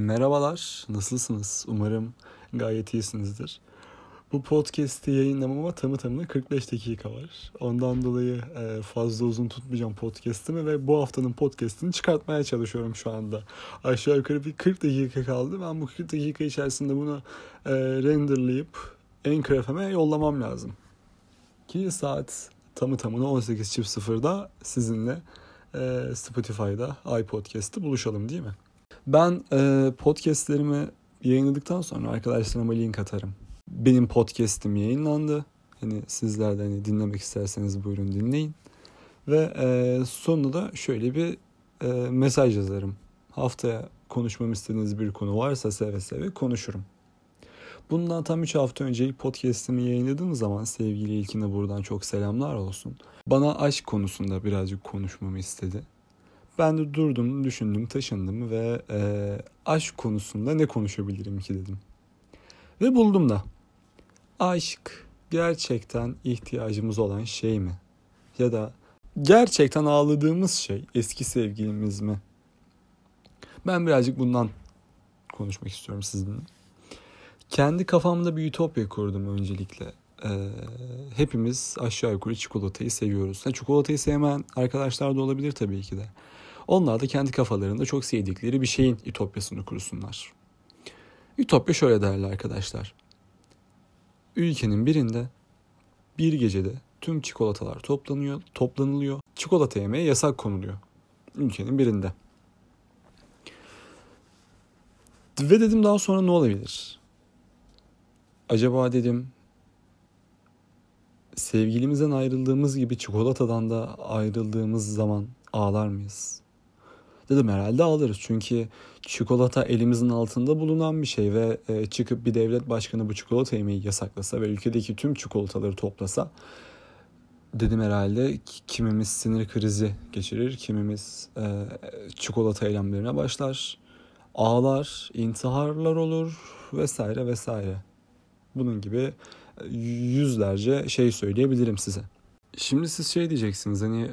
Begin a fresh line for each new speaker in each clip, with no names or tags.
Merhabalar, nasılsınız? Umarım gayet iyisinizdir. Bu podcast'i yayınlamama tamı tamına 45 dakika var. Ondan dolayı e, fazla uzun tutmayacağım podcast'imi ve bu haftanın podcast'ini çıkartmaya çalışıyorum şu anda. Aşağı yukarı bir 40 dakika kaldı. Ben bu 40 dakika içerisinde bunu e, renderlayıp Anchor FM'e yollamam lazım. Ki saat tamı tamına 18.00'da sizinle e, Spotify'da iPodcast'ı buluşalım değil mi? Ben e, podcastlerimi yayınladıktan sonra arkadaşlarıma link atarım. Benim podcast'im yayınlandı. Hani sizler de hani dinlemek isterseniz buyurun dinleyin. Ve e, sonunda da şöyle bir e, mesaj yazarım. Haftaya konuşmamı istediğiniz bir konu varsa seve seve konuşurum. Bundan tam 3 hafta önce ilk podcast'imi yayınladığım zaman sevgili İlkin'e buradan çok selamlar olsun. Bana aşk konusunda birazcık konuşmamı istedi. Ben de durdum, düşündüm, taşındım ve e, aşk konusunda ne konuşabilirim ki dedim. Ve buldum da. Aşk gerçekten ihtiyacımız olan şey mi? Ya da gerçekten ağladığımız şey eski sevgilimiz mi? Ben birazcık bundan konuşmak istiyorum sizinle. Kendi kafamda bir ütopya kurdum öncelikle. Ee, hepimiz aşağı yukarı çikolatayı seviyoruz. Ha, çikolatayı sevmeyen arkadaşlar da olabilir tabii ki de. Onlar da kendi kafalarında çok sevdikleri bir şeyin ütopyasını kursunlar. Ütopya şöyle derler arkadaşlar. Ülkenin birinde bir gecede tüm çikolatalar toplanıyor, toplanılıyor. Çikolata yemeye yasak konuluyor. Ülkenin birinde. Ve dedim daha sonra ne olabilir? Acaba dedim sevgilimizden ayrıldığımız gibi çikolatadan da ayrıldığımız zaman ağlar mıyız? Dedim herhalde ağlarız çünkü çikolata elimizin altında bulunan bir şey ve e, çıkıp bir devlet başkanı bu çikolata yemeği yasaklasa ve ülkedeki tüm çikolataları toplasa dedim herhalde kimimiz sinir krizi geçirir, kimimiz e, çikolata eylemlerine başlar, ağlar, intiharlar olur vesaire vesaire. Bunun gibi yüzlerce şey söyleyebilirim size. Şimdi siz şey diyeceksiniz hani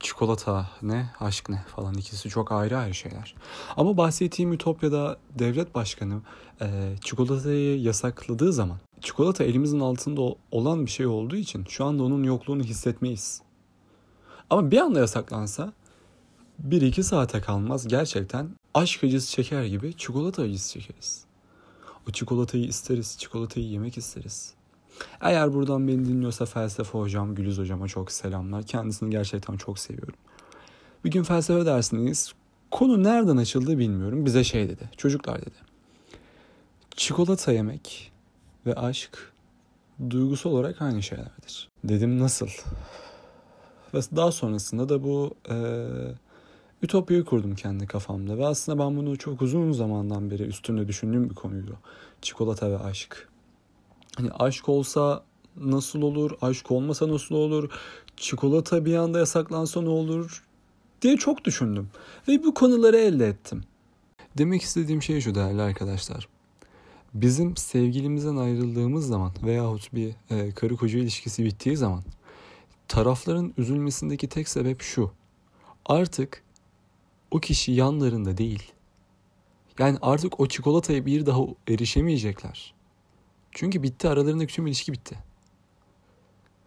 çikolata ne, aşk ne falan ikisi çok ayrı ayrı şeyler. Ama bahsettiğim Ütopya'da devlet başkanı e, çikolatayı yasakladığı zaman çikolata elimizin altında olan bir şey olduğu için şu anda onun yokluğunu hissetmeyiz. Ama bir anda yasaklansa bir iki saate kalmaz gerçekten aşk acısı çeker gibi çikolata acısı çekeriz. O çikolatayı isteriz, çikolatayı yemek isteriz. Eğer buradan beni dinliyorsa felsefe hocam Gülüz hocama çok selamlar. Kendisini gerçekten çok seviyorum. Bir gün felsefe dersindeyiz. Konu nereden açıldı bilmiyorum. Bize şey dedi. Çocuklar dedi. Çikolata yemek ve aşk duygusal olarak aynı şeylerdir. Dedim nasıl? Ve daha sonrasında da bu e, ütopyayı kurdum kendi kafamda. Ve aslında ben bunu çok uzun zamandan beri üstünde düşündüğüm bir konuydu. Çikolata ve aşk. Hani aşk olsa nasıl olur? Aşk olmasa nasıl olur? Çikolata bir anda yasaklansa ne olur? diye çok düşündüm. Ve bu konuları elde ettim. Demek istediğim şey şu değerli arkadaşlar. Bizim sevgilimizden ayrıldığımız zaman veyahut bir e, karı koca ilişkisi bittiği zaman tarafların üzülmesindeki tek sebep şu. Artık o kişi yanlarında değil. Yani artık o çikolataya bir daha erişemeyecekler. Çünkü bitti aralarındaki tüm ilişki bitti.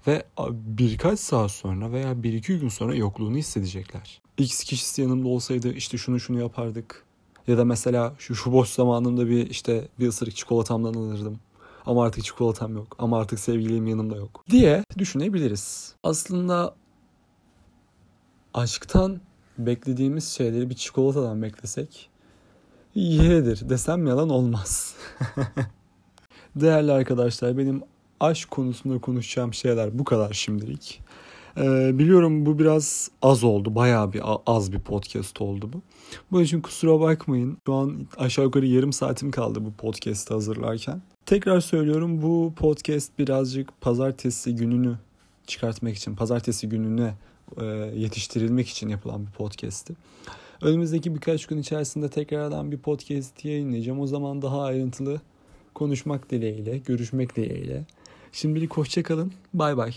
Ve birkaç saat sonra veya bir iki gün sonra yokluğunu hissedecekler. X kişisi yanımda olsaydı işte şunu şunu yapardık. Ya da mesela şu, şu boş zamanımda bir işte bir ısırık çikolatamdan alırdım. Ama artık çikolatam yok. Ama artık sevgilim yanımda yok. Diye düşünebiliriz. Aslında aşktan beklediğimiz şeyleri bir çikolatadan beklesek yedir desem yalan olmaz. Değerli arkadaşlar benim aşk konusunda konuşacağım şeyler bu kadar şimdilik. Ee, biliyorum bu biraz az oldu. Bayağı bir az bir podcast oldu bu. Bunun için kusura bakmayın. Şu an aşağı yukarı yarım saatim kaldı bu podcast'ı hazırlarken. Tekrar söylüyorum bu podcast birazcık pazartesi gününü çıkartmak için, pazartesi gününe e, yetiştirilmek için yapılan bir podcast'ti. Önümüzdeki birkaç gün içerisinde tekrardan bir podcast yayınlayacağım. O zaman daha ayrıntılı konuşmak dileğiyle, görüşmek dileğiyle. Şimdilik hoşçakalın. Bay bay.